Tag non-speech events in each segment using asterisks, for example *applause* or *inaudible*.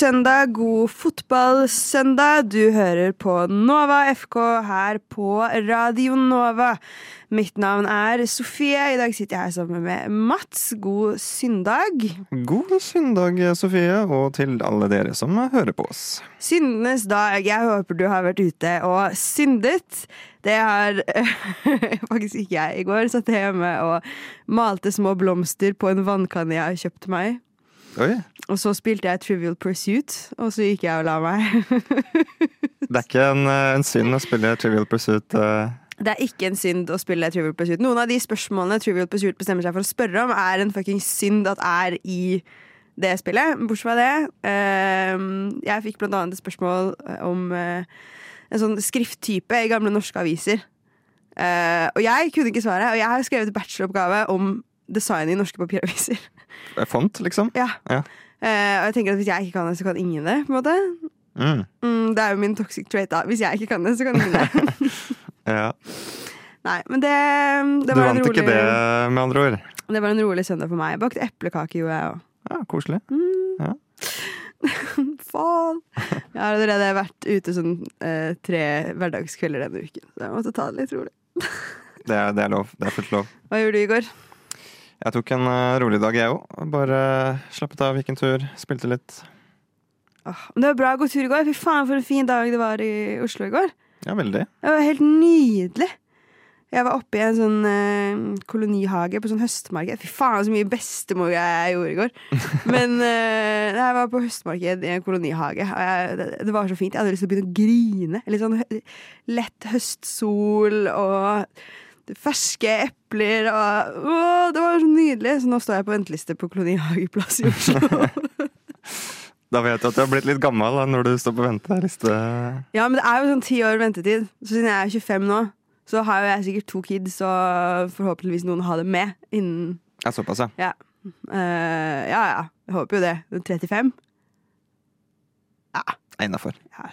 God søndag, god fotballsøndag. Du hører på Nova FK her på Radio Nova. Mitt navn er Sofie. I dag sitter jeg her sammen med Mats. God søndag. God søndag, Sofie, og til alle dere som hører på oss. Syndenes dag. Jeg håper du har vært ute og syndet. Det har *laughs* faktisk ikke jeg. I går satt jeg hjemme og malte små blomster på en vannkanne jeg har kjøpt meg. Oi. Og så spilte jeg Trivial Pursuit, og så gikk jeg og la meg. *laughs* Det er ikke en, eh, en synd å spille Trivial Pursuit. Uh... Det er ikke en synd å spille Trivial Pursuit. Noen av de spørsmålene Trivial Pursuit bestemmer seg for å spørre om, er en fucking synd at er i det spillet. Bortsett fra det. uh, jeg fikk blant annet et spørsmål om uh, en sånn skrifttype i gamle norske aviser. Uh, og jeg kunne ikke svaret, og jeg har skrevet bacheloroppgave om design i norske papiraviser. Eh, Font, liksom? Ja. Ja. Eh, og jeg tenker at hvis jeg ikke kan det, så kan ingen det. på en måte Mm. mm, Det er jo min toxic trait, da. Hvis jeg ikke kan det, så kan ingen det. *laughs* Ja. Nei, men det, det Du var en vant ikke det, med andre ord? Det var en rolig søndag for meg. Bakte eplekake, gjorde jeg òg. Ja, Koselig. *laughs* Faen! Jeg har allerede vært ute sånn eh, tre hverdagskvelder denne uken, så jeg måtte ta det litt rolig. Det er, det er lov. Det er fullt lov. Hva gjorde du i går? Jeg tok en eh, rolig dag, jeg òg. Bare slappet av, gikk en tur, spilte litt. Åh, men det var bra å gå tur i går. Fy faen, for en fin dag det var i Oslo i går. Ja, veldig. Det var helt nydelig. Jeg var oppe i en sånn eh, kolonihage på sånn høstmarked. Fy faen, så mye bestemor jeg gjorde i går. *laughs* Men eh, jeg var på høstmarked i en kolonihage, og jeg, det, det var så fint. Jeg hadde lyst til å begynne å grine. Litt sånn hø lett høstsol og ferske epler og å, Det var så nydelig. Så nå står jeg på venteliste på kolonihageplass i Oslo. *laughs* Da vet du at du har blitt litt gammel da, når du står på venteliste. ja, men det er jo sånn ti år ventetid. Så siden jeg er 25 nå, så har jo jeg sikkert to kids, og forhåpentligvis noen å ha det med innen Ja, såpass, ja. Ja. Eh, ja, ja. Jeg håper jo det. 35? Innafor. Ja.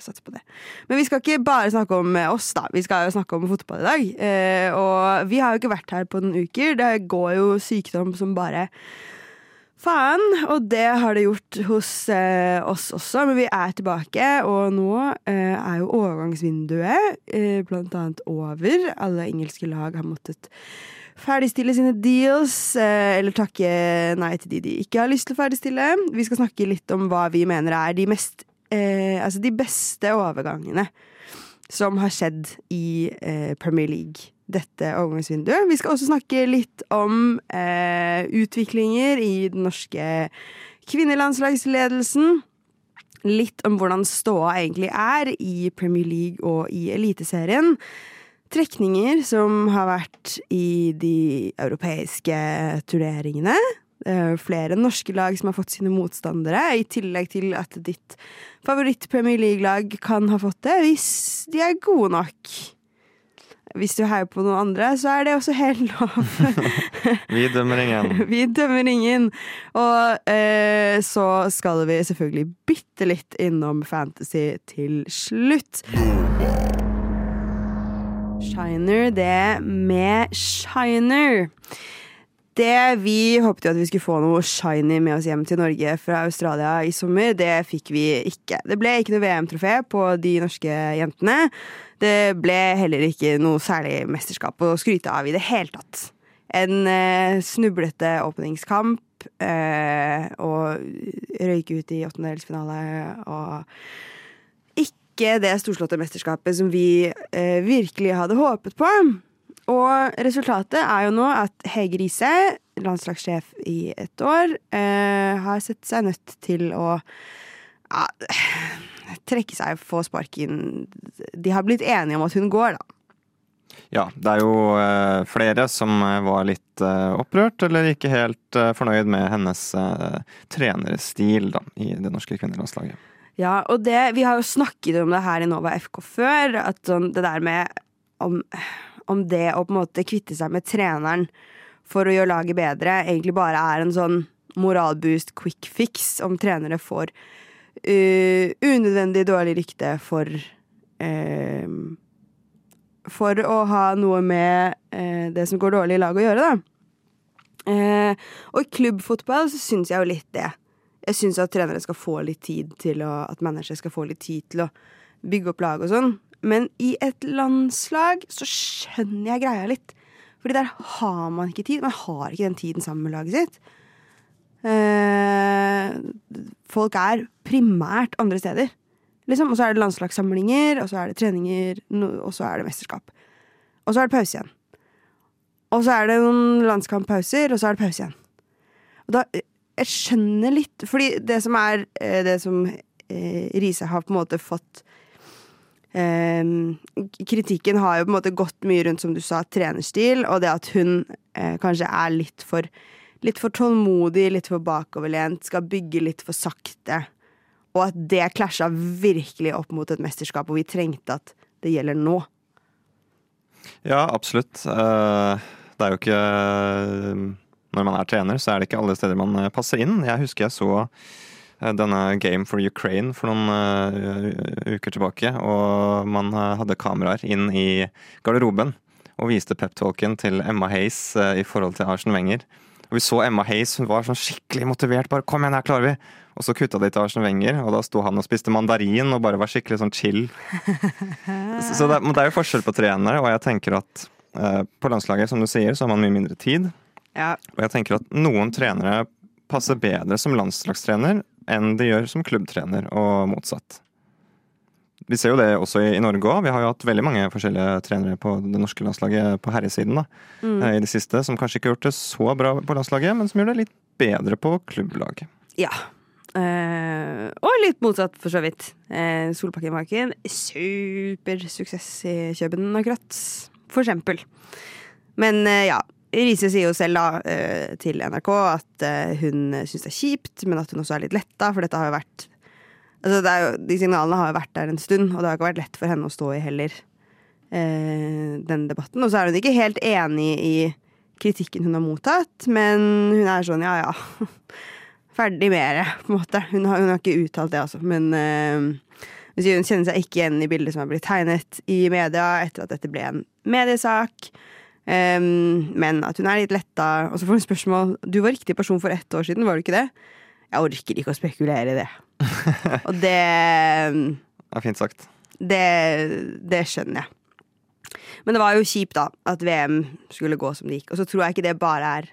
Men vi skal ikke bare snakke om eh, oss, da. Vi skal jo snakke om fotball i dag. Eh, og vi har jo ikke vært her på noen uker. Det går jo sykdom som bare faen. Og det har det gjort hos eh, oss også, men vi er tilbake. Og nå eh, er jo overgangsvinduet eh, blant annet over. Alle engelske lag har måttet ferdigstille sine deals, eh, eller takke nei til de de ikke har lyst til å ferdigstille. Vi skal snakke litt om hva vi mener er de mest eh, Altså de beste overgangene som har skjedd i eh, Premier League dette overgangsvinduet. Vi skal også snakke litt om eh, utviklinger i den norske kvinnelandslagsledelsen. Litt om hvordan ståa egentlig er i Premier League og i Eliteserien trekninger som har vært i de europeiske turneringene. Er flere norske lag som har fått sine motstandere, i tillegg til at ditt favoritt-Premier League-lag kan ha fått det, hvis de er gode nok. Hvis du heier på noen andre, så er det også helt lov. *laughs* Vi dømmer ingen. *laughs* Vi dømmer ingen. Og eh, så skal vi selvfølgelig bitte litt innom fantasy til slutt. Shiner, det med Shiner. Det Vi håpet jo at vi skulle få noe shiny med oss hjem til Norge fra Australia i sommer. Det fikk vi ikke. Det ble ikke noe VM-trofé på de norske jentene. Det ble heller ikke noe særlig mesterskap å skryte av i det hele tatt. En eh, snublete åpningskamp eh, og røyke ut i åttendedelsfinale og ikke det storslåtte mesterskapet som vi eh, virkelig hadde håpet på. Og resultatet er jo nå at Hege Riise, landslagssjef i et år, eh, har sett seg nødt til å ja, trekke seg, få sparken. De har blitt enige om at hun går, da. Ja, det er jo eh, flere som eh, var litt eh, opprørt, eller ikke helt eh, fornøyd med hennes eh, trenerstil da, i det norske kvinnelandslaget. Ja, og det, vi har jo snakket om det her i Nova FK før, at sånn, det der med om, om det å på en måte kvitte seg med treneren for å gjøre laget bedre, egentlig bare er en sånn moralboost quick fix om trenere får uh, unødvendig dårlig rykte for uh, For å ha noe med uh, det som går dårlig i laget å gjøre, da. Og i klubbfotball så syns jeg jo litt det. Jeg syns at trenere skal få litt tid til å At managere skal få litt tid til å bygge opp lag og sånn. Men i et landslag så skjønner jeg greia litt. Fordi der har man ikke tid. Man har ikke den tiden sammen med laget sitt. Eh, folk er primært andre steder. Liksom. Og så er det landslagssamlinger, og så er det treninger, og så er det mesterskap. Og så er det pause igjen. Og så er det noen landskamppauser, og så er det pause igjen. Og da, jeg skjønner litt Fordi det som er eh, Det som eh, Riise har på en måte fått Kritikken har jo på en måte gått mye rundt, som du sa, trenerstil, og det at hun eh, kanskje er litt for Litt for tålmodig, litt for bakoverlent, skal bygge litt for sakte. Og at det klasja virkelig opp mot et mesterskap, og vi trengte at det gjelder nå. Ja, absolutt. Eh, Det er jo ikke Når man er trener, så er det ikke alle steder man eh, passer inn. Jeg husker jeg så eh, denne Game for Ukraine for noen eh, uker tilbake. Og man eh, hadde kameraer inn i garderoben og viste peptalken til Emma Hayes eh, i forhold til Arsen Wenger. Og vi så Emma Hayes, hun var sånn skikkelig motivert. bare 'Kom igjen, her klarer vi!' Og så kutta de til Arsen Wenger, og da sto han og spiste mandarin og bare var skikkelig sånn chill. *laughs* Så så det, er jo forskjell på trenere, og jeg tenker at eh, på landslaget, som du sier, så har man mye mindre tid. Ja, Og jeg tenker at noen trenere passer bedre som landslagstrener enn de gjør som klubbtrener, og motsatt. Vi ser jo det også i, i Norge òg. Vi har jo hatt veldig mange forskjellige trenere på det norske landslaget på herresiden da, mm. i det siste, som kanskje ikke har gjort det så bra på landslaget, men som gjør det litt bedre på klubblaget. Ja. Eh, og litt motsatt, for så vidt. Uh, Solbakken var ikke en supersuksess i København, akkurat. For eksempel. Men eh, ja. Riise sier jo selv da, eh, til NRK at eh, hun syns det er kjipt, men at hun også er litt letta, for dette har jo vært altså jo, De signalene har jo vært der en stund, og det har ikke vært lett for henne å stå i heller, eh, den debatten. Og så er hun ikke helt enig i kritikken hun har mottatt, men hun er sånn ja ja. *laughs* ferdig med det, på en måte. Hun har, hun har ikke uttalt det, altså. Men eh, hun kjenner seg ikke igjen i bildet som er blitt tegnet i media etter at dette ble en mediesak. Um, men at hun er litt letta. Og så får hun spørsmål Du var riktig person for ett år siden, var du ikke det? Jeg orker ikke å spekulere i det. *laughs* Og det Det er fint sagt. det, det skjønner jeg. Men det var jo kjipt, da, at VM skulle gå som det gikk. Og så tror jeg ikke det bare er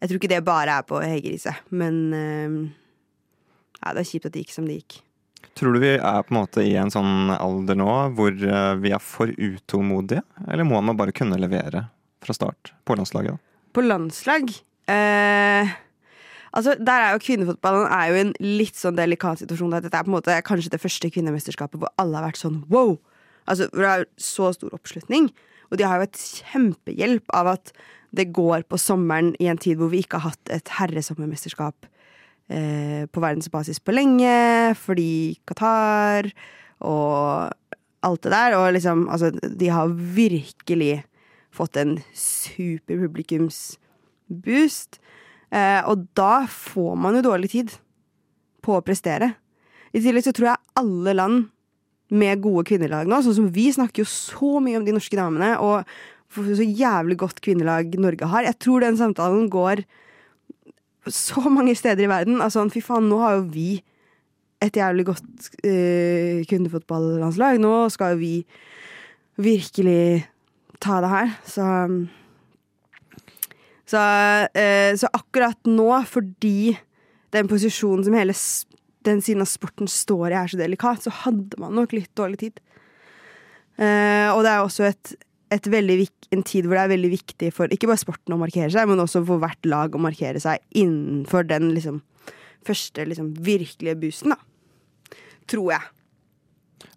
Jeg tror ikke det bare er på Hege men um, Ja, det er kjipt at det gikk som det gikk. Tror du vi er på en måte i en sånn alder nå hvor eh, vi er for utålmodige? Eller må man bare kunne levere fra start på landslaget? På landslag eh, Altså, der er jo Kvinnefotballen er jo en litt sånn delikat situasjon. At dette er på en måte kanskje det første kvinnemesterskapet hvor alle har vært sånn wow! Altså, hvor det er så stor oppslutning. Og de har jo et kjempehjelp av at det går på sommeren i en tid hvor vi ikke har hatt et herresommermesterskap eh, på verdensbasis på lenge, fordi Qatar og alt det der. Og liksom, altså, de har virkelig fått en super publikumsboost. Eh, og da får man jo dårlig tid på å prestere. I tillegg så tror jeg alle land med gode kvinnelag nå, sånn som vi snakker jo så mye om de norske damene, og så jævlig godt kvinnelag Norge har. Jeg tror den samtalen går så mange steder i verden. Altså, fy faen, nå har jo vi et jævlig godt uh, kvinnefotballandslag. Nå skal jo vi virkelig ta det her. Så så, eh, så akkurat nå, fordi den posisjonen som hele den siden av sporten står i, er så delikat, så hadde man nok litt dårlig tid. Eh, og det er også et, et veldig, en tid hvor det er veldig viktig for ikke bare sporten å markere seg, men også for hvert lag å markere seg innenfor den liksom, første liksom, virkelige boosten, da. Tror jeg.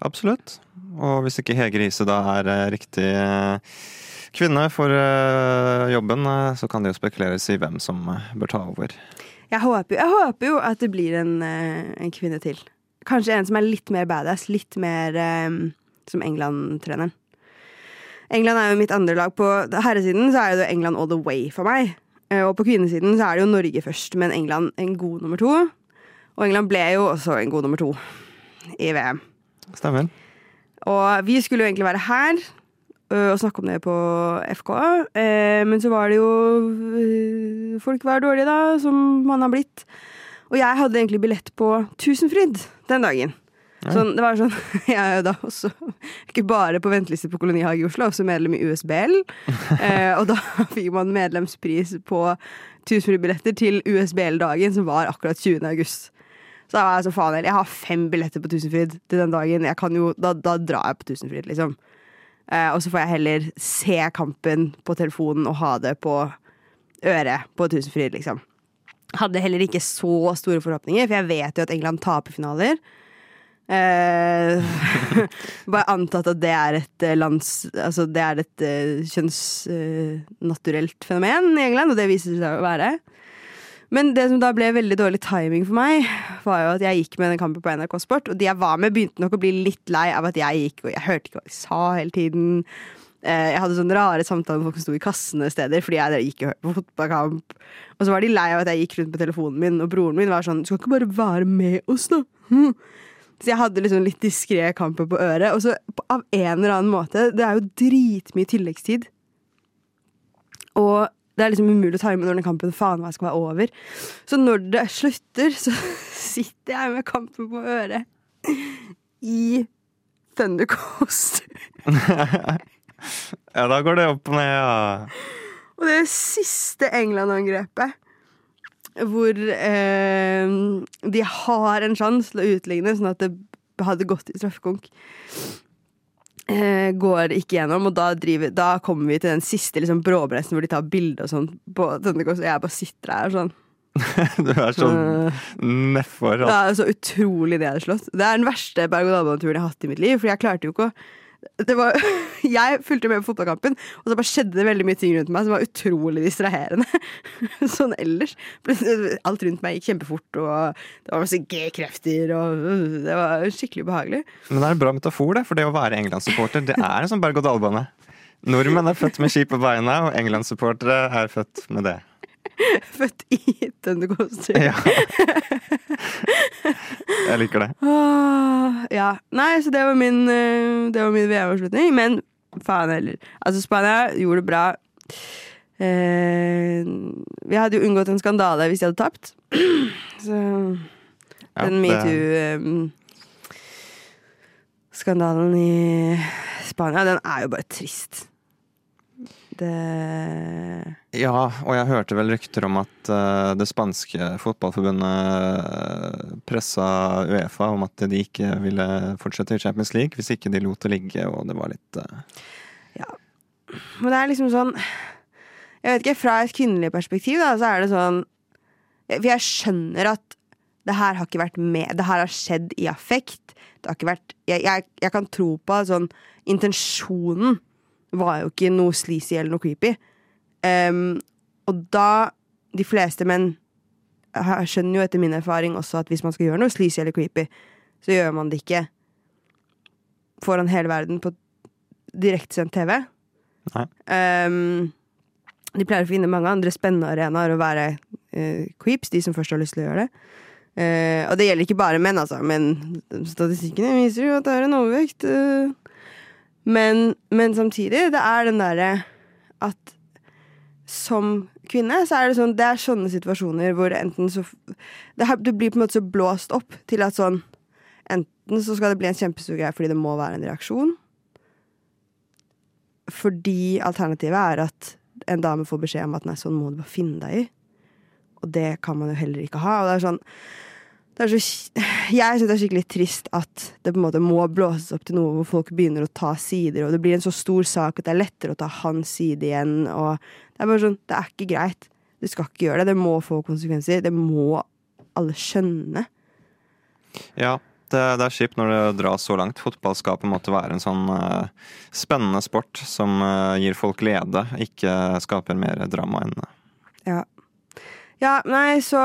Absolutt. Og hvis ikke Hege Riise da er eh, riktig eh, kvinne for eh, jobben, så kan det jo spekuleres i hvem som bør ta over. Jeg håper, jeg håper jo at det blir en, en kvinne til. Kanskje en som er litt mer badass, litt mer um, som England-treneren. England er jo mitt andre lag. På herresiden så er jo det England all the way for meg. Og på kvinnesiden så er det jo Norge først, men England en god nummer to. Og England ble jo også en god nummer to i VM. Stemmer. Og vi skulle jo egentlig være her ø, og snakke om det på FK, eh, men så var det jo ø, Folk var dårlige, da, som man har blitt. Og jeg hadde egentlig billett på Tusenfryd den dagen. Sånn, det var sånn, *laughs* Jeg er jo da også ikke bare på venteliste på Kolonihage i Oslo, også medlem i USBL. *laughs* eh, og da fikk man medlemspris på Tusenfryd-billetter til USBL-dagen, som var akkurat 20. august. Så da var jeg så faen heller. Jeg har fem billetter på Tusenfryd til den dagen. Jo, da, da drar jeg på Tusenfryd, liksom. Eh, og så får jeg heller se kampen på telefonen og ha det på øret på Tusenfryd, liksom. Hadde heller ikke så store forhåpninger, for jeg vet jo at England taper finaler. Eh, *laughs* bare antatt at det er et eh, lands Altså det er et uh, kjønnsnaturelt fenomen i England, og det viser seg å være. Men det som da ble veldig dårlig timing for meg, var jo at jeg gikk med den kampen på NRK Sport, og de jeg var med, begynte nok å bli litt lei av at jeg gikk, og jeg hørte ikke hva de sa hele tiden. Eh, Jeg hadde sånne rare samtaler med folk som sto i kassene steder fordi jeg gikk og hørte på fotballkamp. Og så var de lei av at jeg gikk rundt på telefonen min, og broren min var sånn Du skal ikke bare være med oss, da? Hm. Så jeg hadde liksom litt diskré kamper på øret. Og så av en eller annen måte Det er jo dritmye tilleggstid. Og det er liksom umulig å time når den kampen faen meg skal være over. Så når det slutter, så *laughs* sitter jeg med kampen på øret i Thundercoast. *laughs* Ja, da går det opp og ned, ja. Og det siste England-angrepet, hvor eh, de har en sjanse til å utligne, sånn at det hadde gått i straffekonk, går ikke gjennom. Og da, driver, da kommer vi til den siste liksom, bråbremsen hvor de tar bilde og sånn og jeg bare sitter her sånn. *laughs* Du er sånn uh, nedfor. det Altså. er så utrolig nedslått. Det er den verste berg-og-dal-baneturen jeg har hatt i mitt liv, for jeg klarte jo ikke å det var, *laughs* jeg fulgte med på fotballkampen, og så bare skjedde det veldig mye ting rundt meg som var utrolig distraherende. *laughs* Sånn ellers. Alt rundt meg gikk kjempefort, og det var masse G-krefter, og det var skikkelig ubehagelig. Men det er en bra metafor, det. For det å være England-supporter, det er en sånn berg-og-dal-bane. Nordmenn er født med ski på beina, og England-supportere er født med det. *laughs* Født i Thundercoast. Ja. Jeg liker det. Åh, ja. Nei, så det var min, eh, det var min VM-avslutning. Men faen heller. Altså, Spania gjorde det bra. Eh, vi hadde jo unngått en skandale hvis de hadde tapt. *clears throat* Så Ja, den metoo-skandalen i Spania, den er jo bare trist. Det Ja, og jeg hørte vel rykter om at eh, det spanske fotballforbundet pressa Uefa om at de ikke ville fortsette i Champions League hvis ikke de lot det ligge, og det var litt Ja. Men det er liksom sånn Jeg vet ikke, fra et kvinnelig perspektiv da, så er det sånn For jeg skjønner at det her har ikke vært med Det her har skjedd i affekt. Det har ikke vært Jeg, jeg, jeg kan tro på at sånn Intensjonen var jo ikke noe sleazy eller noe creepy. Ehm, og da De fleste menn skjønner jo etter min erfaring også at hvis man skal gjøre noe sleazy eller creepy, så gjør man det ikke foran hele verden på direktesendt TV. Ehm, de pleier å finne mange andre spennende arenaer å være uh, creeps, de som først har lyst til å gjøre det. Uh, og det gjelder ikke bare menn, altså, men statistikkene viser jo at det er en overvekt. Uh, Men, men samtidig, det er den derre at som kvinne, så er det sånn Det er sånne situasjoner hvor enten så det, Du blir på en måte så blåst opp til at sånn Enten så skal det bli en kjempestor greie fordi det må være en reaksjon. Fordi alternativet er at en dame får beskjed om at nei, sånn må du bare finne deg i. Og det kan man jo heller ikke ha. Og det er sånn så, *sighs* Jeg syns det er skikkelig trist at det på en måte må blåses opp til noe hvor folk begynner å ta sider, og det blir en så stor sak at det er lettere å ta hans side igjen. Og det er bare sånn, det er ikke greit. Du skal ikke gjøre det. Det må få konsekvenser. Det må alle skjønne. Ja, det, det er kjipt når det dras så langt. Fotball skal på en måte være en sånn uh, spennende sport som uh, gir folk glede, ikke skaper mer drama enn Ja. Ja, nei, så,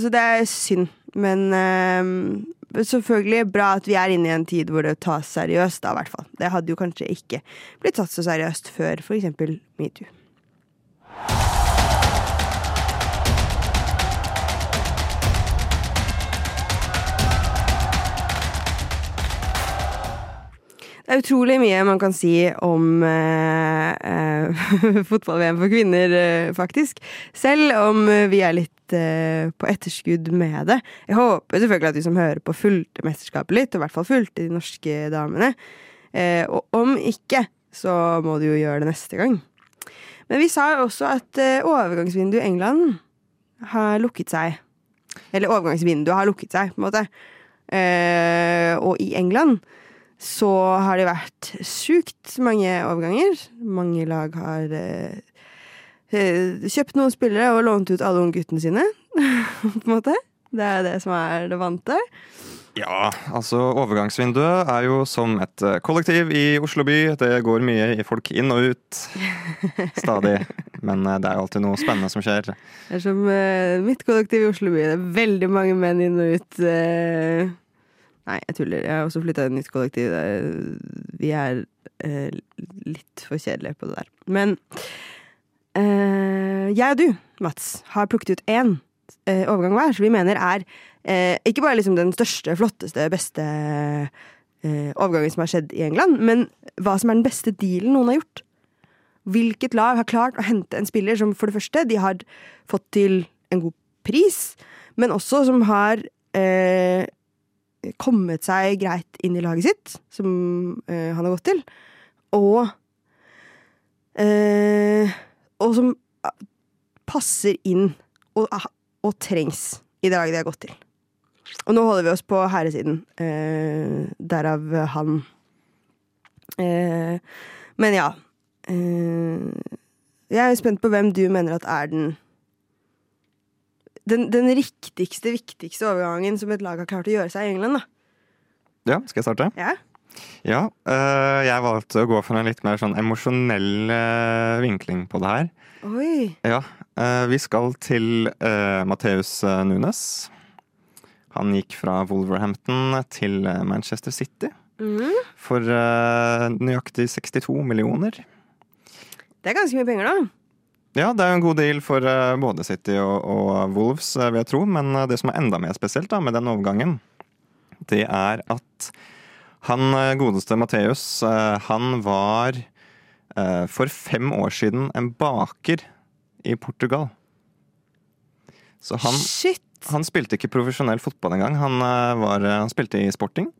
så det er synd. Men eh, selvfølgelig bra at vi er inne i en tid hvor det tas seriøst, da, i hvert fall. Det hadde jo kanskje ikke blitt tatt så seriøst før eksempel metoo. Det er utrolig mye man kan si om eh, eh, *laughs* fotball-VM for kvinner, eh, faktisk. Selv om vi er litt eh, på etterskudd med det. Jeg håper selvfølgelig at de som hører på, fulgte mesterskapet litt, og i hvert fall fulgte de norske damene. Eh, og om ikke, så må du jo gjøre det neste gang. Men vi sa jo også at eh, overgangsvinduet i England har lukket seg. Eller overgangsvinduet har lukket seg, på en måte. Eh, og i England så har det vært sjukt mange overganger. Mange lag har eh, eh, kjøpt noen spillere og lånt ut alle ungguttene sine, *laughs* på en måte. Det er det som er det vante. Ja, altså overgangsvinduet er jo som et eh, kollektiv i Oslo by. Det går mye folk inn og ut. *laughs* Stadig. Men eh, det er alltid noe spennende som skjer. Det er som uh, mitt kollektiv i Oslo by. Det er veldig mange menn inn og ut. eh. Nei, jeg tuller. Jeg har også flytta i et nytt kollektiv. Vi er eh, litt for kjedelige på det der. Men eh, jeg og du, Mats, har plukket ut én eh, overgang hver, som vi mener er eh, ikke bare liksom den største, flotteste, beste eh, overgangen som har skjedd i England, men hva som er den beste dealen noen har gjort. Hvilket lag har klart å hente en spiller som for det første de har fått til en god pris, men også som har eh, kommet seg greit inn i laget sitt, som eh, han har gått til, og eh, Og som ah, passer inn og, ah, og trengs i det laget de har gått til. Og nå holder vi oss på herresiden, eh, derav han. Men ja. Jeg er spent på hvem du mener at er den den, den riktigste, viktigste overgangen som et lag har klart å gjøre seg i England, da. Ja, skal jeg starte? Ja? Ja, øh, jeg valgte å gå for en litt mer sånn emosjonell øh, vinkling på det her. Oi. Ja, øh, vi skal til Mateus øh, Nunes. Han gikk fra Wolverhampton til Manchester City mm. for nøyaktig 62 millioner. Det er ganske mye penger, da. Ja, det er en god deal for øh, både City og, og Wolves, øh, vil jeg tro. Men øh, det som er enda mer spesielt da, med den overgangen, det er at han godeste Mateus, øh, han var for fem år siden en baker i Portugal. Så han, han spilte ikke profesjonell fotball engang. Han, var, han spilte i sporting.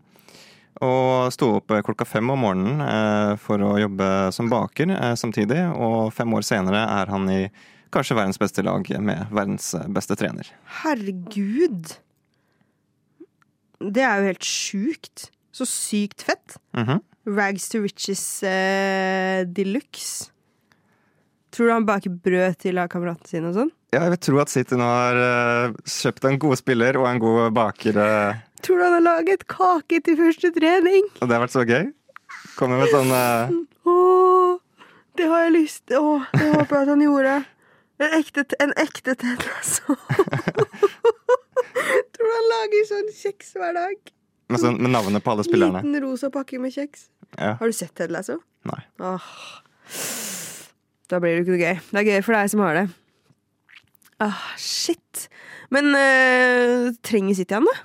Og sto opp øh, klokka fem om morgenen øh, for å jobbe som baker øh, samtidig. Og fem år senere er han i kanskje verdens beste lag med verdens beste trener. Herregud. Det er jo helt sjukt. Så sykt fett. Mhm. Rags to riches eh, de luxe. Tror du han baker brød til kameratene sine og sånn? Ja, jeg vil tro at City nå har uh, kjøpt en god spiller og en god baker. Uh. Tror du han har laget kake til første trening? og det har vært så gøy. Kommer med sånn uh... Åh, det har jeg lyst til. Åh, det håper jeg at han gjorde. En ekte, en ekte altså *laughs* Tror du han lager sånn kjeks hver dag? med, sånn, med navnet på alle spillerne. Liten rosa pakke med kjeks. Ja. Har du sett Ted Lasso? Nei. Åh. Da blir det ikke noe gøy. Det er gøy for deg som har det. Ah, shit. Men uh, trenger City han, da?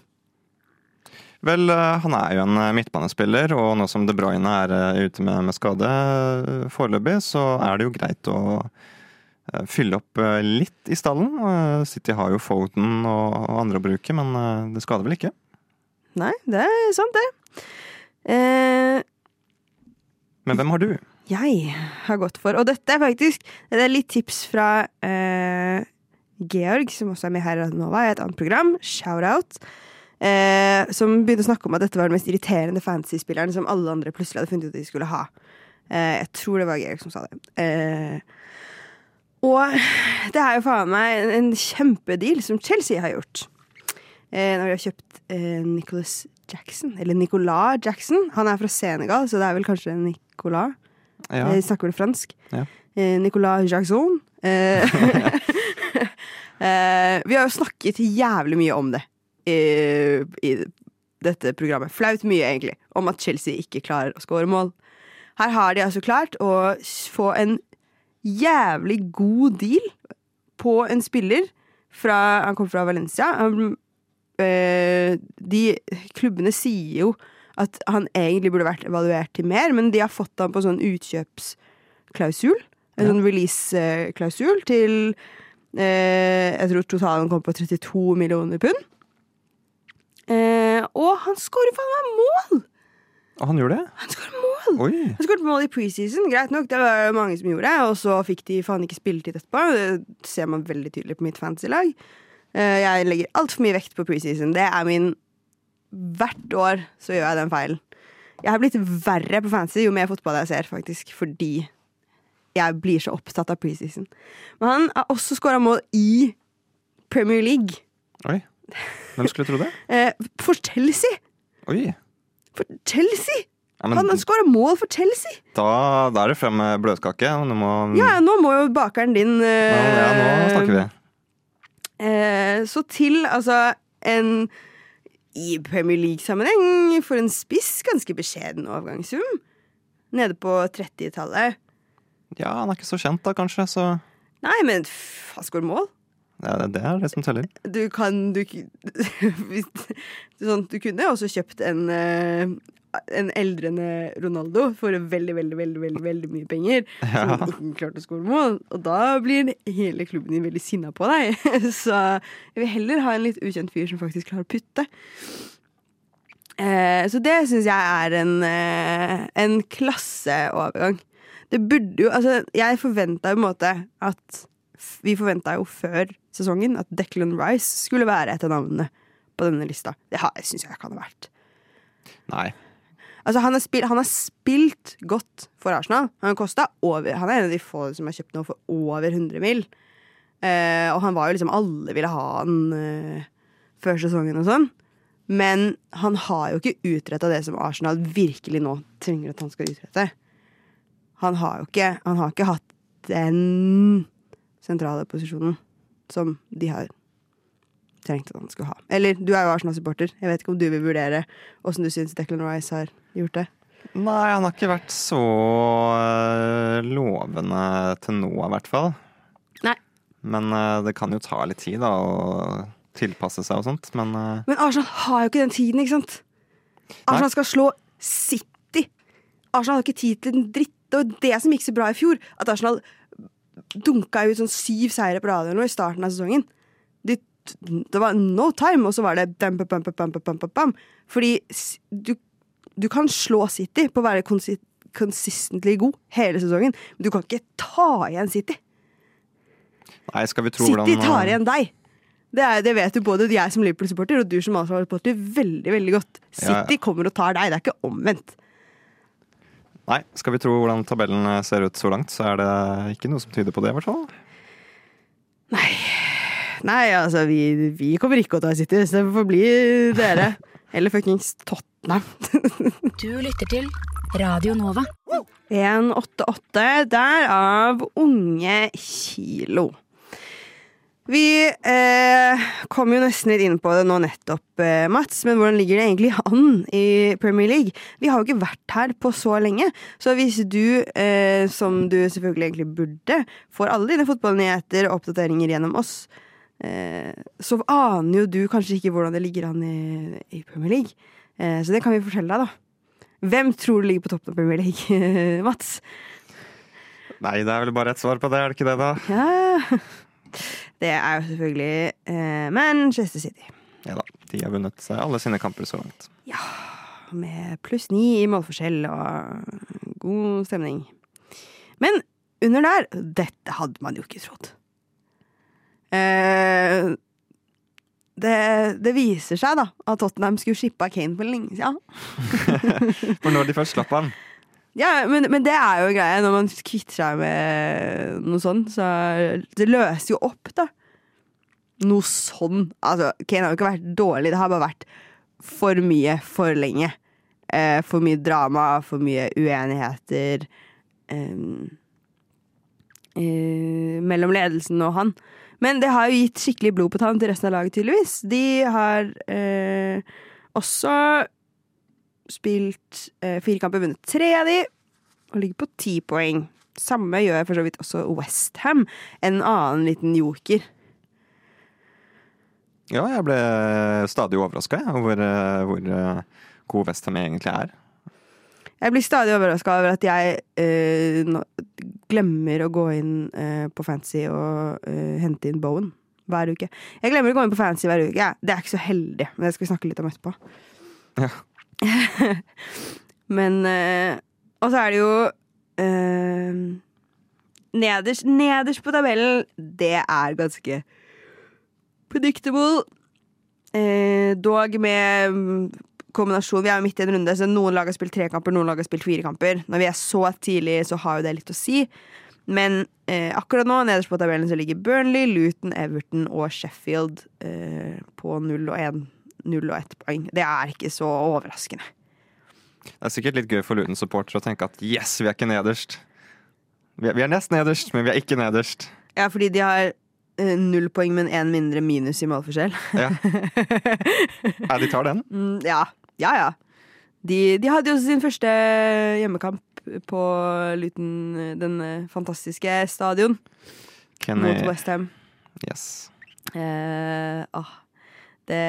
Vel, øh, han er jo en øh, midtbanespiller, og nå som De Bruyne er øh, ute med, med skade øh, foreløpig, så er det jo greit å øh, fylle opp øh, litt i stallen. Øh, City har jo Foden og, andre å bruke, men øh, det skader vel ikke. Nei, det er sant, det. Eh, Men hvem har du? Jeg har gått for Og dette er faktisk Det er litt tips fra eh, Georg, som også er med her i Radionova, i et annet program. Shout-out. Eh, som begynte å snakke om at dette var den mest irriterende fantasy-spilleren som alle andre plutselig hadde funnet ut at de skulle ha. Eh, jeg tror det var Georg som sa det. Eh, og det er jo faen meg en, kjempedeal som Chelsea har gjort. Eh, når de har kjøpt eh, Nicholas Jackson, eller Nicolas Jackson. Han er fra Senegal, så det er vel kanskje Nicolas. Ja. Jeg snakker vel fransk. Ja. Eh, Nicolas Jackson. Eh, *laughs* eh, vi har jo snakket jævlig mye om det i, dette programmet. Flaut mye, egentlig, om at Chelsea ikke klarer å score mål. Her har de altså klart å få en jævlig god deal på en spiller fra Han kommer fra Valencia. Eh, de klubbene sier jo at han egentlig burde vært evaluert til mer, men de har fått han på sånn utkjøpsklausul. En sånn release-klausul til eh, Jeg tror totalen kom på 32 millioner pund. Eh, og han skårer faen meg mål! Han gjorde det? Han skårer mål! Oi! Han skåret mål i preseason, greit nok, det var det mange som gjorde. Og så fikk de faen ikke spilletid etterpå. Det ser man veldig tydelig på mitt fantasy-lag. Eh, Jeg legger altfor mye vekt på preseason. Det er min Hvert år så gjør jeg den feilen. Jeg har blitt verre på fantasy jo mer fotball jeg ser, faktisk, fordi jeg blir så opptatt av preseason. Men han har også skåra mål i Premier League. Oi. Hvem skulle tro det? *laughs* Eh, For Chelsea! Oi. For Chelsea! Ja, men Han har skåra mål for Chelsea! da, da er det frem med bløtkake. Nå må Ja, nå må jo bakeren din uh, ja, nå snakker vi. Uh, så til altså en i Premier League-sammenheng for en spiss ganske beskjeden overgangssum. Nede på 30-tallet. Ja, han er ikke så kjent da, kanskje, så Nei, men han skårer mål. ja, det, det er det som teller. Du kan du, *laughs* du, sånn, du kunne også kjøpt en eh, en eldrende Ronaldo for veldig, veldig, veldig veldig, veldig mye penger. Som ikke klarte å skåre mål. Og da blir hele klubben din veldig sinna på deg. *laughs* Så jeg vil heller ha en litt ukjent fyr som faktisk klarer å putte. Eh, så det syns jeg er en, eh, en klasseovergang. Det burde jo Altså, jeg forventa jo på en måte at Vi forventa jo før sesongen at Declan Rice skulle være et av navnene på denne lista. Det har- syns jeg ikke han har vært. Nei. Altså, han, har spilt, han har spilt godt for Arsenal. Han, over, han er en av de få som har kjøpt noe for over 100 mil. Eh, og han var jo liksom Alle ville ha han eh, før sesongen og sånn. Men han har jo ikke utretta det som Arsenal virkelig nå trenger at han skal utrette. Han har jo ikke, han har ikke hatt den sentrale posisjonen som de har trengt at han skulle ha. Eller du er jo Arsenal-supporter. Jeg vet ikke om du vil vurdere åssen du syns Declan Rice har gjort det. Nei, han har ikke vært så øh, lovende til nå, i hvert fall. Nei. Men øh, det kan jo ta litt tid, da, å tilpasse seg og sånt. Men øh, Men Arsenal har jo ikke den tiden, ikke sant? Arsenal skal slå City. Arsenal har ikke tid til en dritt. Det var det som gikk så bra i fjor. At Arsenal dunka ut sånn syv seire på rad i starten av sesongen. De, det var no time, og så var det bam, bam, bam, bam, bam, bam, bam. Fordi du, du kan slå City på å være consi consistently god hele sesongen, men du kan ikke ta igjen City. nei, skal vi tro City hvordan tar igjen deg. Det, er, det vet jo både jeg som Liverpool-supporter og du som Arsenal-supporter veldig veldig godt. Ja, ja. City kommer og tar deg, det er ikke omvendt. Nei, skal vi tro hvordan tabellen øh, ser ut så langt, så er det ikke noe som tyder på det, i hvert fall. Nei, altså, vi, vi kommer ikke å ta City, så det får bli dere. Eller fuckings Tottenham. *laughs* Du lytter til Radio Nova. 188, derav Unge Kilo. Vi eh, kom jo nesten litt inn på det nå nettopp, eh, Mats, men hvordan ligger det egentlig an i Premier League? Vi har jo ikke vært her på så lenge, så hvis du, eh, som du selvfølgelig egentlig burde, får alle dine fotballnyheter og oppdateringer gjennom oss, så aner jo du kanskje ikke hvordan det ligger an i, i Premier League. Eh, så det kan vi fortelle deg, da. Hvem tror du ligger på toppen av Premier League, *laughs* Mats? Nei, det er vel bare ett svar på det, er det ikke det, da? Ja. Det er jo selvfølgelig eh, Manchester City. Ja da. De har vunnet alle sine kamper så langt. Ja. Med pluss ni i målforskjell og god stemning. Men under der Dette hadde man jo ikke trodd. Eh, det, det viser seg da at Tottenham skulle shippa Kane for lenge siden. *laughs* For når de først slapp han Ja, men, men det er jo greia. Når man kvitter seg med noe sånt, så Det løser jo opp, da. Noe sånn. Altså, Kane har jo ikke vært dårlig, det har bare vært for mye for lenge. Eh, for mye drama, for mye uenigheter eh, eh, mellom ledelsen og han. Men det har jo gitt skikkelig blod på tann til resten av laget, tydeligvis. De har eh, også spilt eh, fire kamper, vunnet tre av de, og ligger på ti poeng. Samme gjør for så vidt også Westham, en annen liten joker. Ja, jeg ble stadig overraska over eh, hvor eh, god Westham egentlig er. Jeg blir stadig overraska over at jeg eh, glemmer å gå inn eh, på Fancy og eh, hente inn Bowen hver uke. Jeg glemmer å gå inn på Fancy hver uke. Ja, det er ikke så heldig, men det skal vi snakke litt om etterpå. Ja. *laughs* men eh, Og så er det jo eh, nederst, nederst på tabellen, det er ganske predictable. Eh, dog med kombinasjon. Vi er jo midt i en runde, så noen lag har spilt tre kamper, noen lag har spilt fire kamper. Når vi er så tidlig, så har jo det litt å si. Men eh, akkurat nå, nederst på tabellen, så ligger Burnley, Luton, Everton og Sheffield eh, på 0 og 1. 0 og 1 poeng. Det er ikke så overraskende. Det er sikkert litt gøy for Luton-supportere å tenke at yes, vi er ikke nederst. Vi er, vi er nest nederst, men vi er ikke nederst. Ja, fordi de har eh, null poeng, men én mindre minus i målforskjell. Ja. *laughs* ja, de tar den. Mm, ja, ja. ja. De, de hadde jo sin første hjemmekamp på Luton, den eh, fantastiske stadion, Kenny, mot Westham. yes. Eh, ah, det,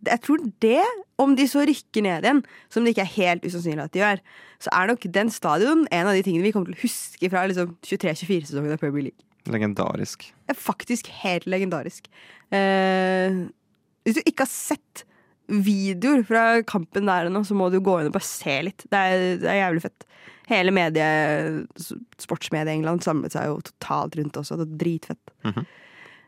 det, jeg tror det, om de så rykker ned igjen, som det ikke er helt usannsynlig at de gjør, så er nok den stadion en av de tingene vi kommer til å huske fra liksom, 23-24-sesongen av Premier League. Legendarisk. Faktisk helt legendarisk. Eh, hvis du ikke har sett videoer fra kampen der ennå, så må du gå inn og bare se litt. Det er, det er jævlig fett. Hele medie, sportsmediet i England samlet seg jo totalt rundt også. Det er dritfett. Mhm.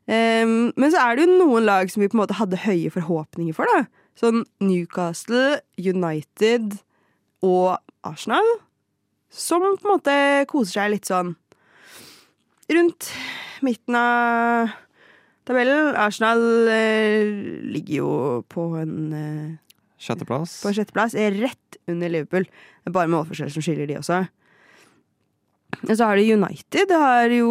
um, men så er det jo noen lag som vi på en måte hadde høye forhåpninger for. da Sånn Newcastle, United og Arsenal. Som på en måte koser seg litt sånn rundt midten av tabellen. Arsenal eh, ligger jo på en eh, Sjetteplass. på sjetteplass, er rett under Liverpool. Det er bare målforskjell som skiller de også. Og så har du United. De har jo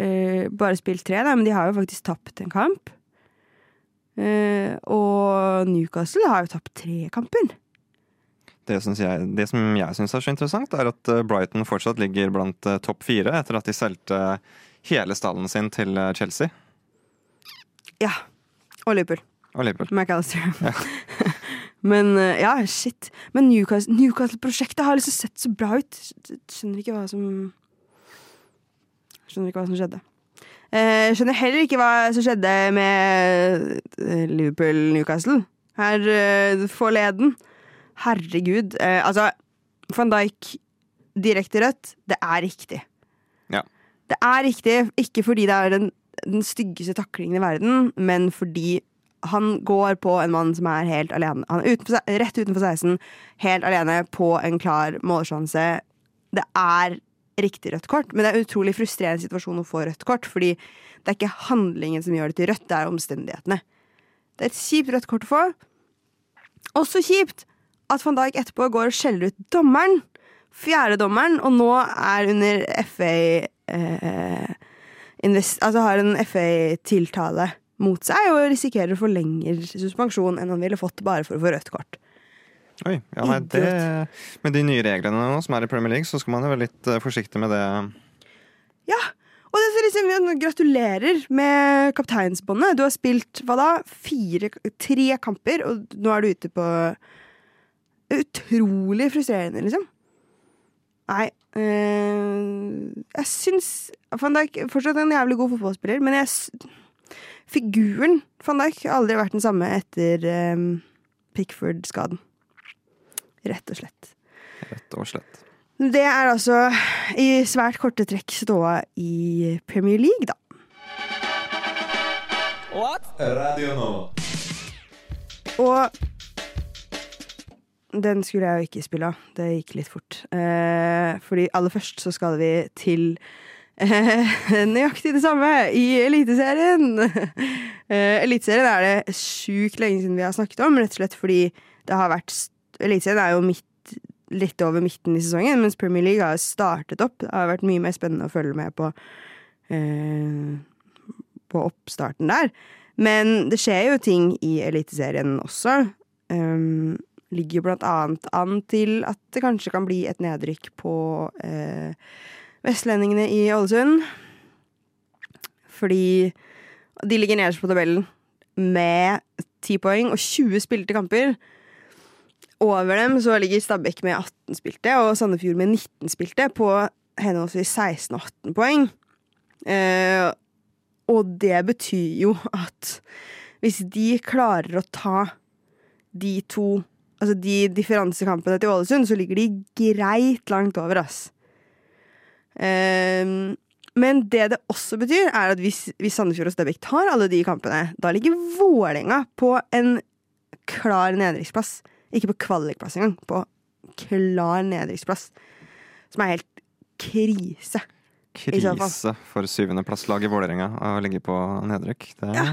eh, bare spilt tre, da, men de har jo faktisk tapt en kamp. Eh, og Newcastle har jo tapt tre kamper. Det, jeg, det som jeg syns er så interessant, er at eh, Brighton fortsatt ligger blant eh, topp fire etter at de solgte hele stallen sin til eh, Chelsea Ja. Og Liverpool. og Liverpool. McAllister. *laughs* *laughs* Men eh, ja, shit. Men Newcastle- Newcastle-prosjektet har liksom sett så bra ut. Skjønner ikke hva som Skjønner ikke hva som skjedde. Eh, skjønner heller ikke hva som skjedde med Liverpool-Newcastle her eh, forleden. Herregud. Eh, altså, van Dijk direkte rødt, det er riktig. Ja. Det er riktig, ikke fordi det er den, den styggeste taklingen i verden, men fordi han går på en mann som er helt alene. Han er utenfor, rett utenfor 16, helt alene på en klar målsjanse. Det er riktig rødt kort, men det er en utrolig frustrerende situasjon å få rødt kort, fordi det er ikke handlingen som gjør det til rødt, det er omstendighetene. Det er et kjipt rødt kort å få. Også kjipt at van Dijk etterpå går og skjeller ut dommeren, fjerdedommeren, og nå er under FA eh, invest, Altså har en FA-tiltale mot seg og risikerer å få lengre suspensjon enn han ville fått bare for å få rødt kort. Oi, ja, nei, det, med de nye reglene nå som er i Premier League, så skal man jo være litt eh, forsiktig med det. Ja, og det er liksom, gratulerer med kapteinsbåndet. Du har spilt hva da? Fire, tre kamper, og nå er du ute på Utrolig frustrerende, liksom. Nei Jeg syns Van Dijk fortsatt en jævlig god fotballspiller, men jeg Figuren Van Dijk har aldri vært den samme etter eh, Pickford-skaden. Rett og slett. Rett og slett. Det er altså i svært korte trekk ståa i Premier League, da. What? Radio nå. Og den skulle jeg jo ikke spille av. Det gikk litt fort. Eh, fordi aller først så skal vi til eh, *laughs* nøyaktig det samme i Eliteserien. *laughs* eh, Eliteserien er det sjukt lenge siden vi har snakket om, rett og slett fordi det har vært Eliteserien er jo midt, litt over midten i sesongen, mens Premier League har startet opp. Det har vært mye mer spennende å følge med på eh, på oppstarten der. Men det skjer jo ting i Eliteserien også. Um, ligger jo annet an til at det kanskje kan bli et nedrykk på eh, vestlendingene i Ålesund. Fordi de ligger nederst på tabellen. med 10 poeng og 20 spilte kamper. Over dem så ligger Stabæk med 18 spilte og Sandefjord med 19 spilte på henholdsvis 16 og 18 poeng. Eh, og det betyr jo at hvis de klarer å ta de to Altså de differansekampene til Ålesund, så ligger de greit langt over, ass. Um, men det det også betyr, er at hvis, hvis Sandefjord og Stabæk tar alle de kampene, da ligger Vålerenga på en klar nedrykksplass. Ikke på kvalikplass engang, på klar nedrykksplass. Som er helt krise. Krise for syvendeplasslaget Vålerenga å ligge på nedrykk. Det Ja.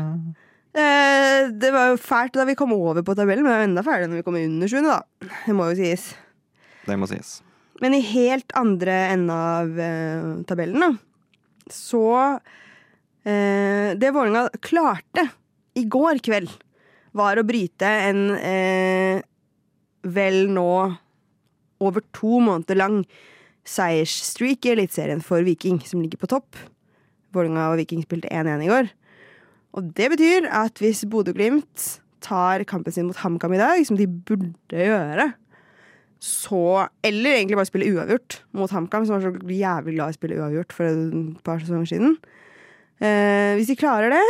Eh, det var jo fælt da vi kom over på tabellen, men det var enda fælere når vi kom under sjuende, da. Det må jo sies. det må sies. Men i helt andre enden av eh, tabellen, da, så eh, Det Vålerenga klarte i går kveld, var å bryte en eh, vel nå over to måneder lang seiersstreak i Eliteserien for Viking, som ligger på topp. Vålerenga og Viking spilte 1-1 i går. Og det betyr at hvis Bodø-Glimt tar kampen sin mot HamKam i dag, som de burde gjøre, så Eller egentlig bare spille uavgjort mot HamKam, som var så jævlig glad i å spille uavgjort for et par sesonger siden. Eh, hvis de klarer det,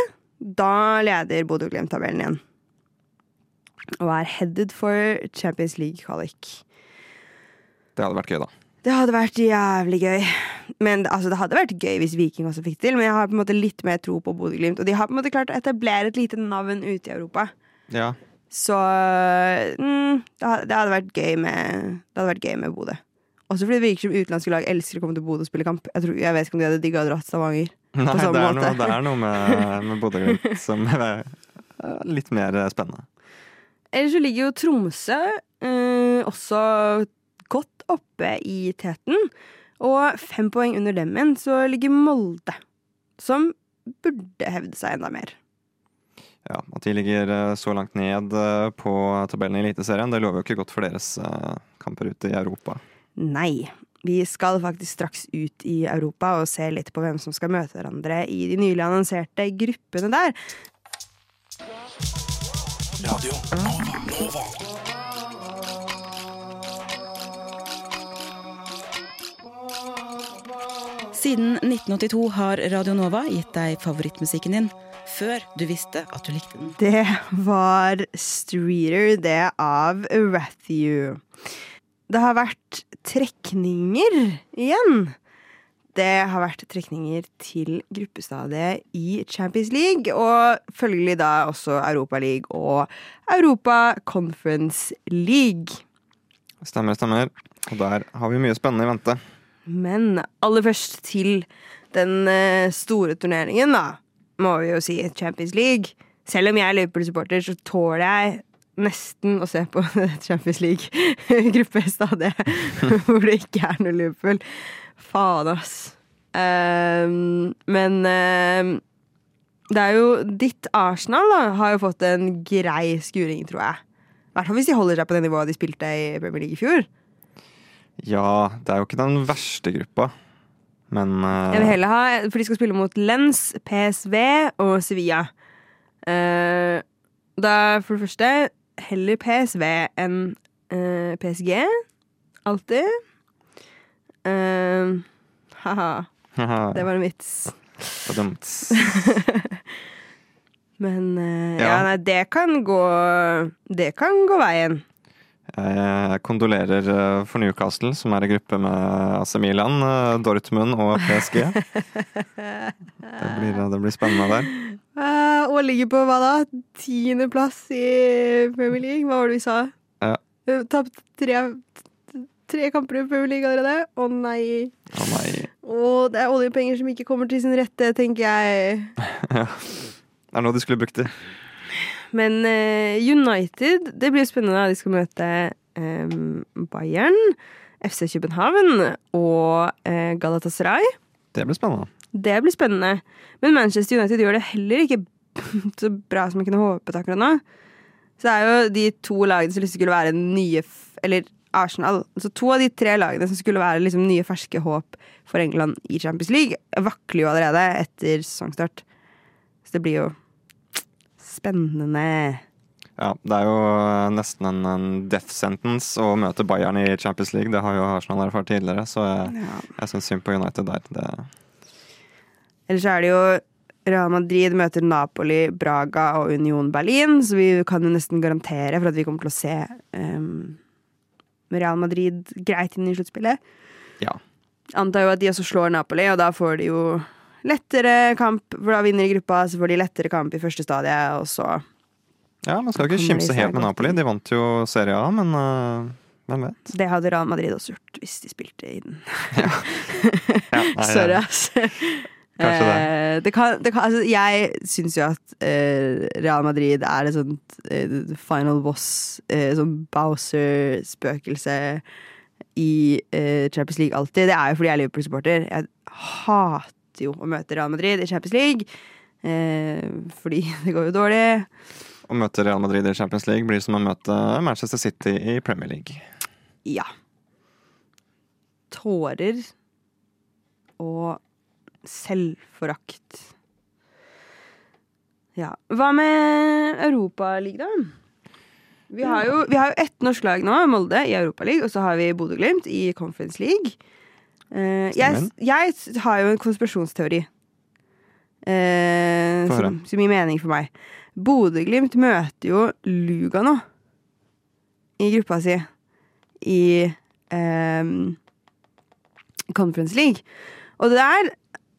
da leder Bodø-Glimt tabellen igjen. Og er headed for Champions League-kvalik. Det hadde vært gøy, da. Det hadde vært jævlig gøy. Men altså, Det hadde vært gøy hvis Viking også fikk til, men jeg har på en måte litt mer tro på Bodø-Glimt. Og de har på en måte klart å etablere et lite navn ute i Europa. Ja. Så mm, det, hadde, vært gøy med Det hadde vært gøy med Bodø. Også fordi det virker som utenlandske lag elsker å komme til Bodø og spille kamp. Jeg, tror, jeg vet ikke om de hadde digga å dra til Stavanger. Nei, det er, noe, det er noe med, med Bodø-Glimt *laughs* som er litt mer spennende. Ellers så ligger jo Tromsø eh, også godt oppe i teten. Og fem poeng under dem igjen så ligger Molde, som burde hevde seg enda mer. Ja, At de ligger eh, så langt ned eh, på tabellen i Eliteserien, det lover jo ikke godt for deres eh, kamper ute i Europa. Nei. Vi skal faktisk straks ut i Europa og se litt på hvem som skal møte hverandre i de nylig annonserte gruppene der. Siden 1982 har Radio Nova gitt deg favorittmusikken din før du visste at du likte den. Det var Streeter, det av Rathew. Det har vært trekninger igjen. Det har vært trekninger til gruppestadiet i Champions League, og følgelig da også Europa League og Europa Conference League. Stemmer, stemmer. Og der har vi mye spennende i vente. Men aller først til den eh, store turneringen, da. Må vi jo si Champions League. Selv om jeg er Liverpool-supporter, så tåler jeg nesten å se på *laughs* Champions League-gruppestadiet *laughs* hvor det ikke er noe Liverpool. Faen, ass. Ehm, men ehm, det er jo Ditt Arsenal da, har jo fått en grei skuring, tror jeg. I hvert fall hvis de holder seg på det nivået de spilte i Premier League i fjor. Ja, det er jo ikke den verste gruppa, men uh, Jeg vil heller ha, for de skal spille mot Lens, PSV og Sevilla. Uh, da for det første heller PSV enn uh, PSG. Alltid. Uh, haha, det var en vits. det var dumt. *laughs* Men eh, ja. Ja. nei, det kan gå Det kan gå veien. Jeg kondolerer eh, for Newcastle, som er i gruppe med AC Milan, eh, Dortmund og PSG. *laughs* Det blir, det blir spennende der. Eh, og ligger på hva da? Tiendeplass i Premier League? Hva var det vi sa? Ja. Eh, Tapt tre, tre kamper i Premier League allerede? Å nei. Å nei. Og det er oljepenger som ikke kommer til sin rette, tenker jeg. *laughs* Ja. Det er noe de skulle brukt til. Men eh, United, det blir spennende. De skal møte eh, Bayern, FC København og eh, Galatasaray. Det blir spennende. Det blir spennende. Men Manchester United gjør det heller ikke *laughs* så bra som jeg kunne håpet akkurat nå. Så det er jo de to lagene som liksom skulle være nye Eller Arsenal. Så to av de tre lagene som skulle være liksom nye ferske håp for England i Champions League, vakler jo allerede etter sesongstart. Så det blir jo spennende. Ja, det er jo eh, nesten en, en death sentence å møte Bayern i Champions League. Det har jo Arsenal erfart tidligere, så jeg, Ja. jeg syns synd på United der. Det, Ellers er det jo Real Madrid møter Napoli, Braga og Union Berlin, så vi kan jo nesten garantere for at vi kommer til å se um, Real Madrid greit inn i sluttspillet. ja. Antar jo at de også slår Napoli, og da får de jo lettere kamp, for da vinner de gruppa, så får de lettere kamp i første stadie, og så ja, man skal ikke kimse helt med Napoli. De vant jo Serie A, men uh, hvem vet? Det hadde Real Madrid også gjort hvis de spilte i den. Ja, *laughs* nei, Sorry, ja. ass. Kanskje det. Eh, det kan, det kan, altså, jeg syns jo at eh, Real Madrid er et sånt eh, final boss, eh, sånn Bowser-spøkelse i eh, Champions League alltid. Det er jo fordi jeg er Liverpool-supporter. Jeg hater jo å møte Real Madrid i Champions League. Eh, fordi *laughs* det går jo dårlig. Å møte Real Madrid i Champions League blir som å møte Manchester City i Premier League. Ja. Tårer og selvforakt. Ja. Hva med Europaligaen, da? Vi har jo, vi har jo ett norsk lag nå, Molde, i Europaligaen, og så har vi Bodø-Glimt i Conference League. Eh, jeg, jeg har jo en konspirasjonsteori. Uh, som, som gir mening for meg. Bodø-Glimt møter jo Lugano. I gruppa si. I um, Conference League. Og det der,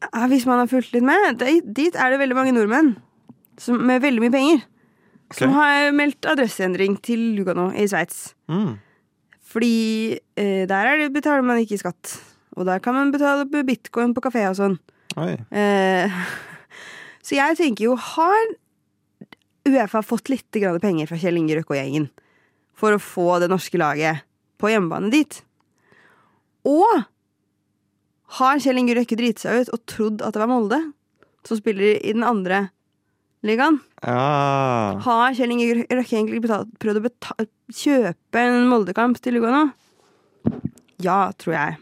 eh, hvis man har fulgt litt med, det, dit er det veldig mange nordmenn som, med veldig mye penger. Som har meldt adresseendring til Lugano i Sveits. Mm. Fordi eh, der er det, betaler man ikke skatt. Og der kan man betale med bitcoin på kafé og sånn. Eh, *laughs* så jeg tenker jo, har Uefa fått litt penger fra Kjell Inge Røkke og gjengen for å få det norske laget på hjemmebane dit? Og har Kjell Inge Røkke driti seg ut og trodd at det var Molde som spiller i den andre ligaen? Ja. Har Kjell Inge Røkke egentlig betalt, prøvd å beta kjøpe en Molde-kamp til Lugano? Ja, tror jeg.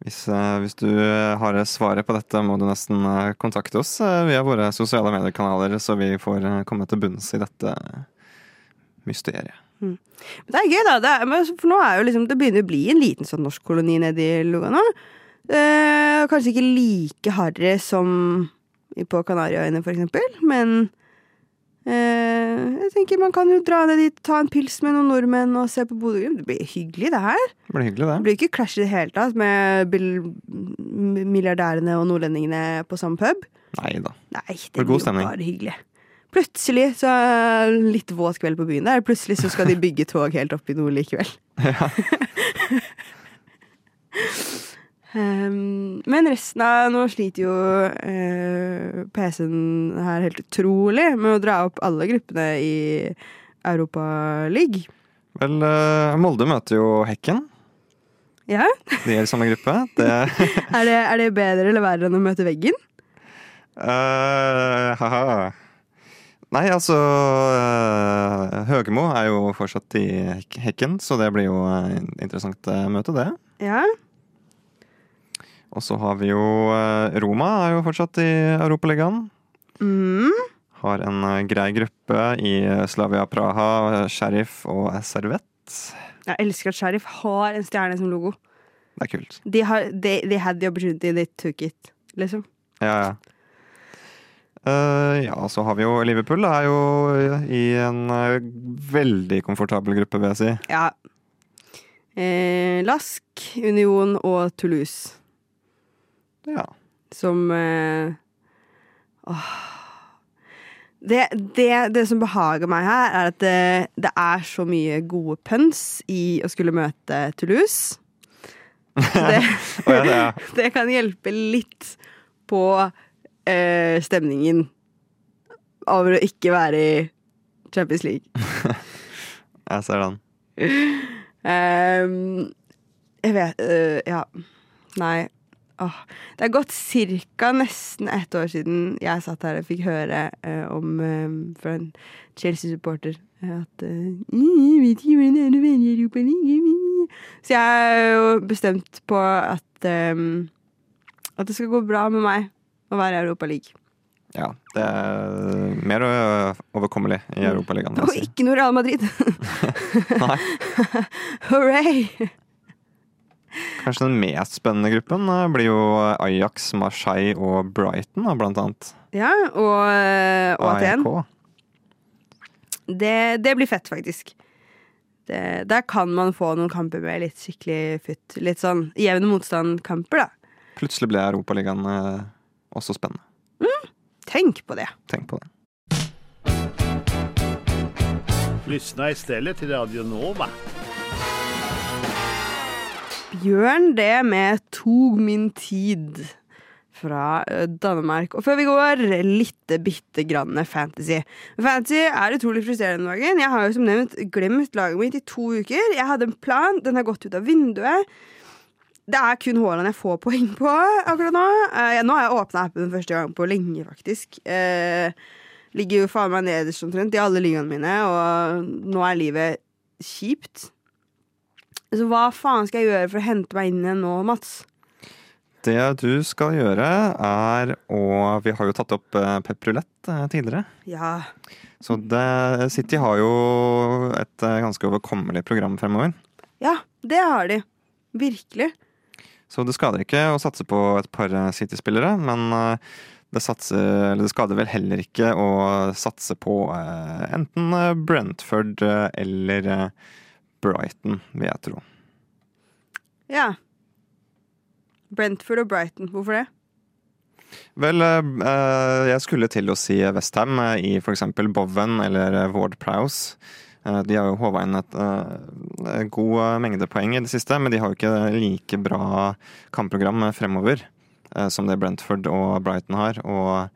Hvis, eh, hvis du har svaret på dette, må du nesten eh, kontakte oss eh, via våre sosiale mediekanaler, så vi får komme til bunns i dette mysteriet. Men det er gøy, da. Det er, for nå er jo liksom, det begynner å bli en liten sånn norsk koloni nedi Lugano. Eh, kanskje ikke like harry som på Kanariøyene, for eksempel, men jeg tenker man kan jo dra ned dit, ta en pils med noen nordmenn og se på Bodø-Glimt. Det blir hyggelig, det her. Det blir hyggelig, Det det. blir ikke clash i det hele tatt med milliardærene og nordlendingene på samme pub. Nei da. Nei, det blir god jo bare hyggelig. Plutselig så er det litt våt kveld på byen der. Plutselig så skal de bygge tog helt opp i nord likevel. *laughs* *laughs* Um, men resten av Nå sliter jo uh, PC-en her helt utrolig med å dra opp alle gruppene i Europa League. Vel, uh, Molde møter jo Hekken. Ja? *laughs* De er i samme gruppe. Det *laughs* Er det, er det bedre eller verre enn å møte veggen? Uh, Haha. Nei, altså eh, Høgemo er jo fortsatt i Hekken, så det blir jo et interessant eh, møte, det. Ja. Og så har vi jo eh, Roma er jo fortsatt i Europaligaen. Mm. Har en eh, grei gruppe i eh, Slavia Praha, Sheriff og Servett. Jeg elsker at Sheriff har en stjerne som logo. Det er kult. De, har, they, they had the opportunity, they took it. Liksom. Ja, ja. Uh, ja, så har vi jo Liverpool. er jo i en uh, veldig komfortabel gruppe, vil jeg si. Ja. Eh, Lask, Union og Toulouse. Ja. Som eh, åh. det, det, det som behager meg her, er at det, det er så mye gode pønsk i å skulle møte Toulouse. Det, *laughs* *laughs* det kan hjelpe litt på eh, stemningen over å ikke være i Champions League. *laughs* Jeg ser den. Um, jeg vet uh, Ja. Nei. Åh. Det er gått ca. nesten ett år siden jeg satt her og fikk høre øh, om øh, fra en Chelsea-supporter at øh, «Jeg vet ikke hvordan det er å være i Europa League». Så jeg er jo bestemt på at øhm, At det skal gå bra med meg å være i Europa League. Ja, det er mer overkommelig i Europaligaen. Og si. ikke noe Real Madrid. *laughs* *laughs* Nei. Hooray! Kanskje den mest spennende gruppen blir jo Ajax, Marseille og Brighton, blant annet. Ja, og, eh, og Aten. Det, det blir fett, faktisk. Det, der kan man få noen kamper med litt skikkelig futt. Litt sånn jevn motstand-kamper, da. Plutselig ble Europaligaen ø, også spennende. Tenk på det. Tenk på det. Lyssna istället till Radio Nova. Bjørn, det med 'Tog min tid' fra eh, Danmark. Og før vi går, litt bitte grann fantasy. Fantasy er utrolig frustrerende om dagen. Jeg har jo som nevnt glemt laget mitt i to uker. Jeg hadde en plan, den har gått ut av vinduet. Det er kun Haaland jeg får poeng på akkurat nå. Eh, nå har jeg åpna appen første gang på lenge, faktisk. Eh, ligger jo faen meg nederst omtrent i alle ligaene mine, og nå er livet kjipt. Så hva faen skal jeg gjøre for å hente meg inn igjen nå, Mats? Det du skal gjøre, er å Vi har jo tatt opp eh, Pep Roulette eh, tidligere. Ja. Så det, City har jo et eh, ganske overkommelig program fremover. Ja, det har de. Virkelig. Så det skader ikke å satse på et par City-spillere, men det, satser, eller det skader vel heller ikke å satse på enten Brentford eller eh, Brighton, vil jeg tro. Ja. Brentford og Brighton. Hvorfor det? Vel, eh, eh, jeg skulle til å si Westham eh, i f.eks. Bowen eller Ward Prowse. De har jo håva inn et god mengde poeng i det siste, men de har jo ikke like bra kampprogram fremover som det Brentford og Brighton har. Og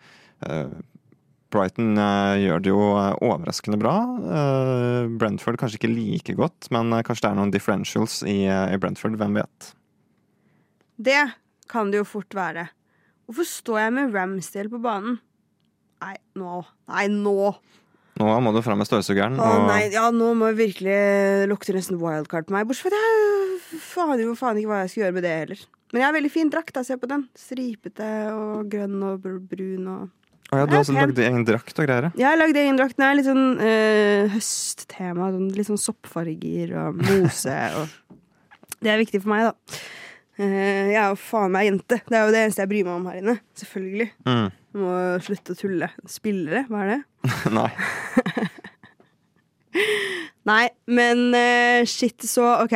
Brighton eh, gjør det jo eh, overraskende bra. Eh, Brentford kanskje ikke like godt, men kanskje det er noen differentials i, i Brentford. Hvem vet? Det kan det jo fort være. Hvorfor står jeg med Ramsdale på banen? Nei, nå. Nei, nå. Nå må du fram med støvsugeren. Og- nei, ja, nå må jeg virkelig lukte nesten wildcard på meg. Bortsett fra at jeg faen jo faen ikke hva jeg skal gjøre med det heller. Men jeg har veldig fin drakt, da. Se på den. Stripete og grønn og brun og Å ja, du har lagd egen drakt og greier. ja. Jeg har lagd egen drakt. Den er litt sånn eh, høsttema. Sånn, litt sånn soppfarger og mose *laughs* og Det er viktig for meg, da. Uh, jeg er jo faen meg jente. Det er jo det eneste jeg bryr meg om her inne. Selvfølgelig. Mm. Jeg må slutte å tulle. Spillere, hva er det? *laughs* Nei. *laughs* Nei, men uh, shit, så OK.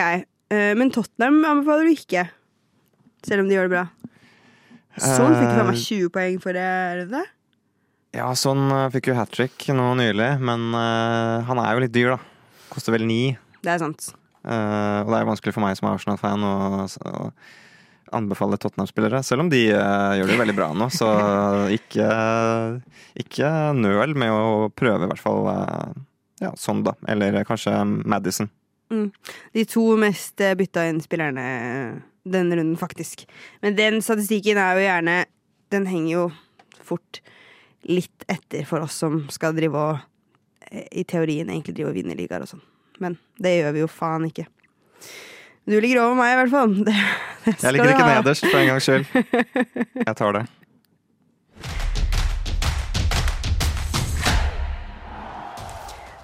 Uh, men Tottenham anbefaler du ikke. Selv om de gjør det bra. Sånn fikk faen meg Eh, 20 poeng for det. er det det? Ja, sånn eh, fikk jo hat trick nå nylig, men uh, han er jo litt dyr, da. Koster vel ni. Det er sant. Uh, og det er jo vanskelig for meg som er Arsenal-fan å, å anbefale Tottenham-spillere, selv om de uh, gjør det jo veldig bra nå. Så *laughs* ikke, ikke nøl med å prøve, i hvert fall ja, sånn, da. Eller kanskje Madison. De to mest bytta inn spillerne denne runden, faktisk. Men den statistikken er jo gjerne Den henger jo fort litt etter for oss som skal drive og eh, i teorien egentlig drive og vinne ligaer og sånn. Men det gjør vi jo faen ikke. Du ligger over meg, i hvert fall. *laughs* Det, det Jeg ligger ikke nederst, for en gangs skyld. *laughs* Jeg tar det.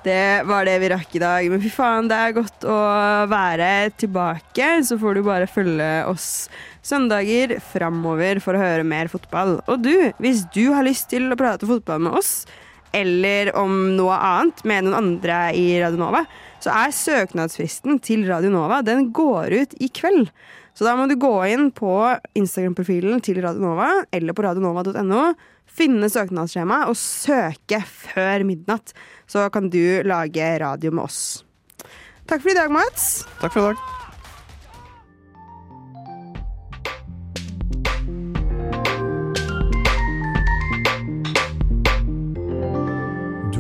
Det var det vi rakk i dag. Men fy faen, det er godt å være tilbake. Så får du bare følge oss søndager framover for å høre mer fotball. Og du, hvis du har lyst til å prate fotball med oss, eller om noe annet med noen andre i Radio Nova, så er søknadsfristen til Radio Nova Den går ut i kveld. Så da må du gå inn på Instagram-profilen til Radio Nova eller på radionova.no, finne søknadsskjema og søke før midnatt. Så kan du lage radio med oss. Takk for i dag, Mats. Takk for i dag.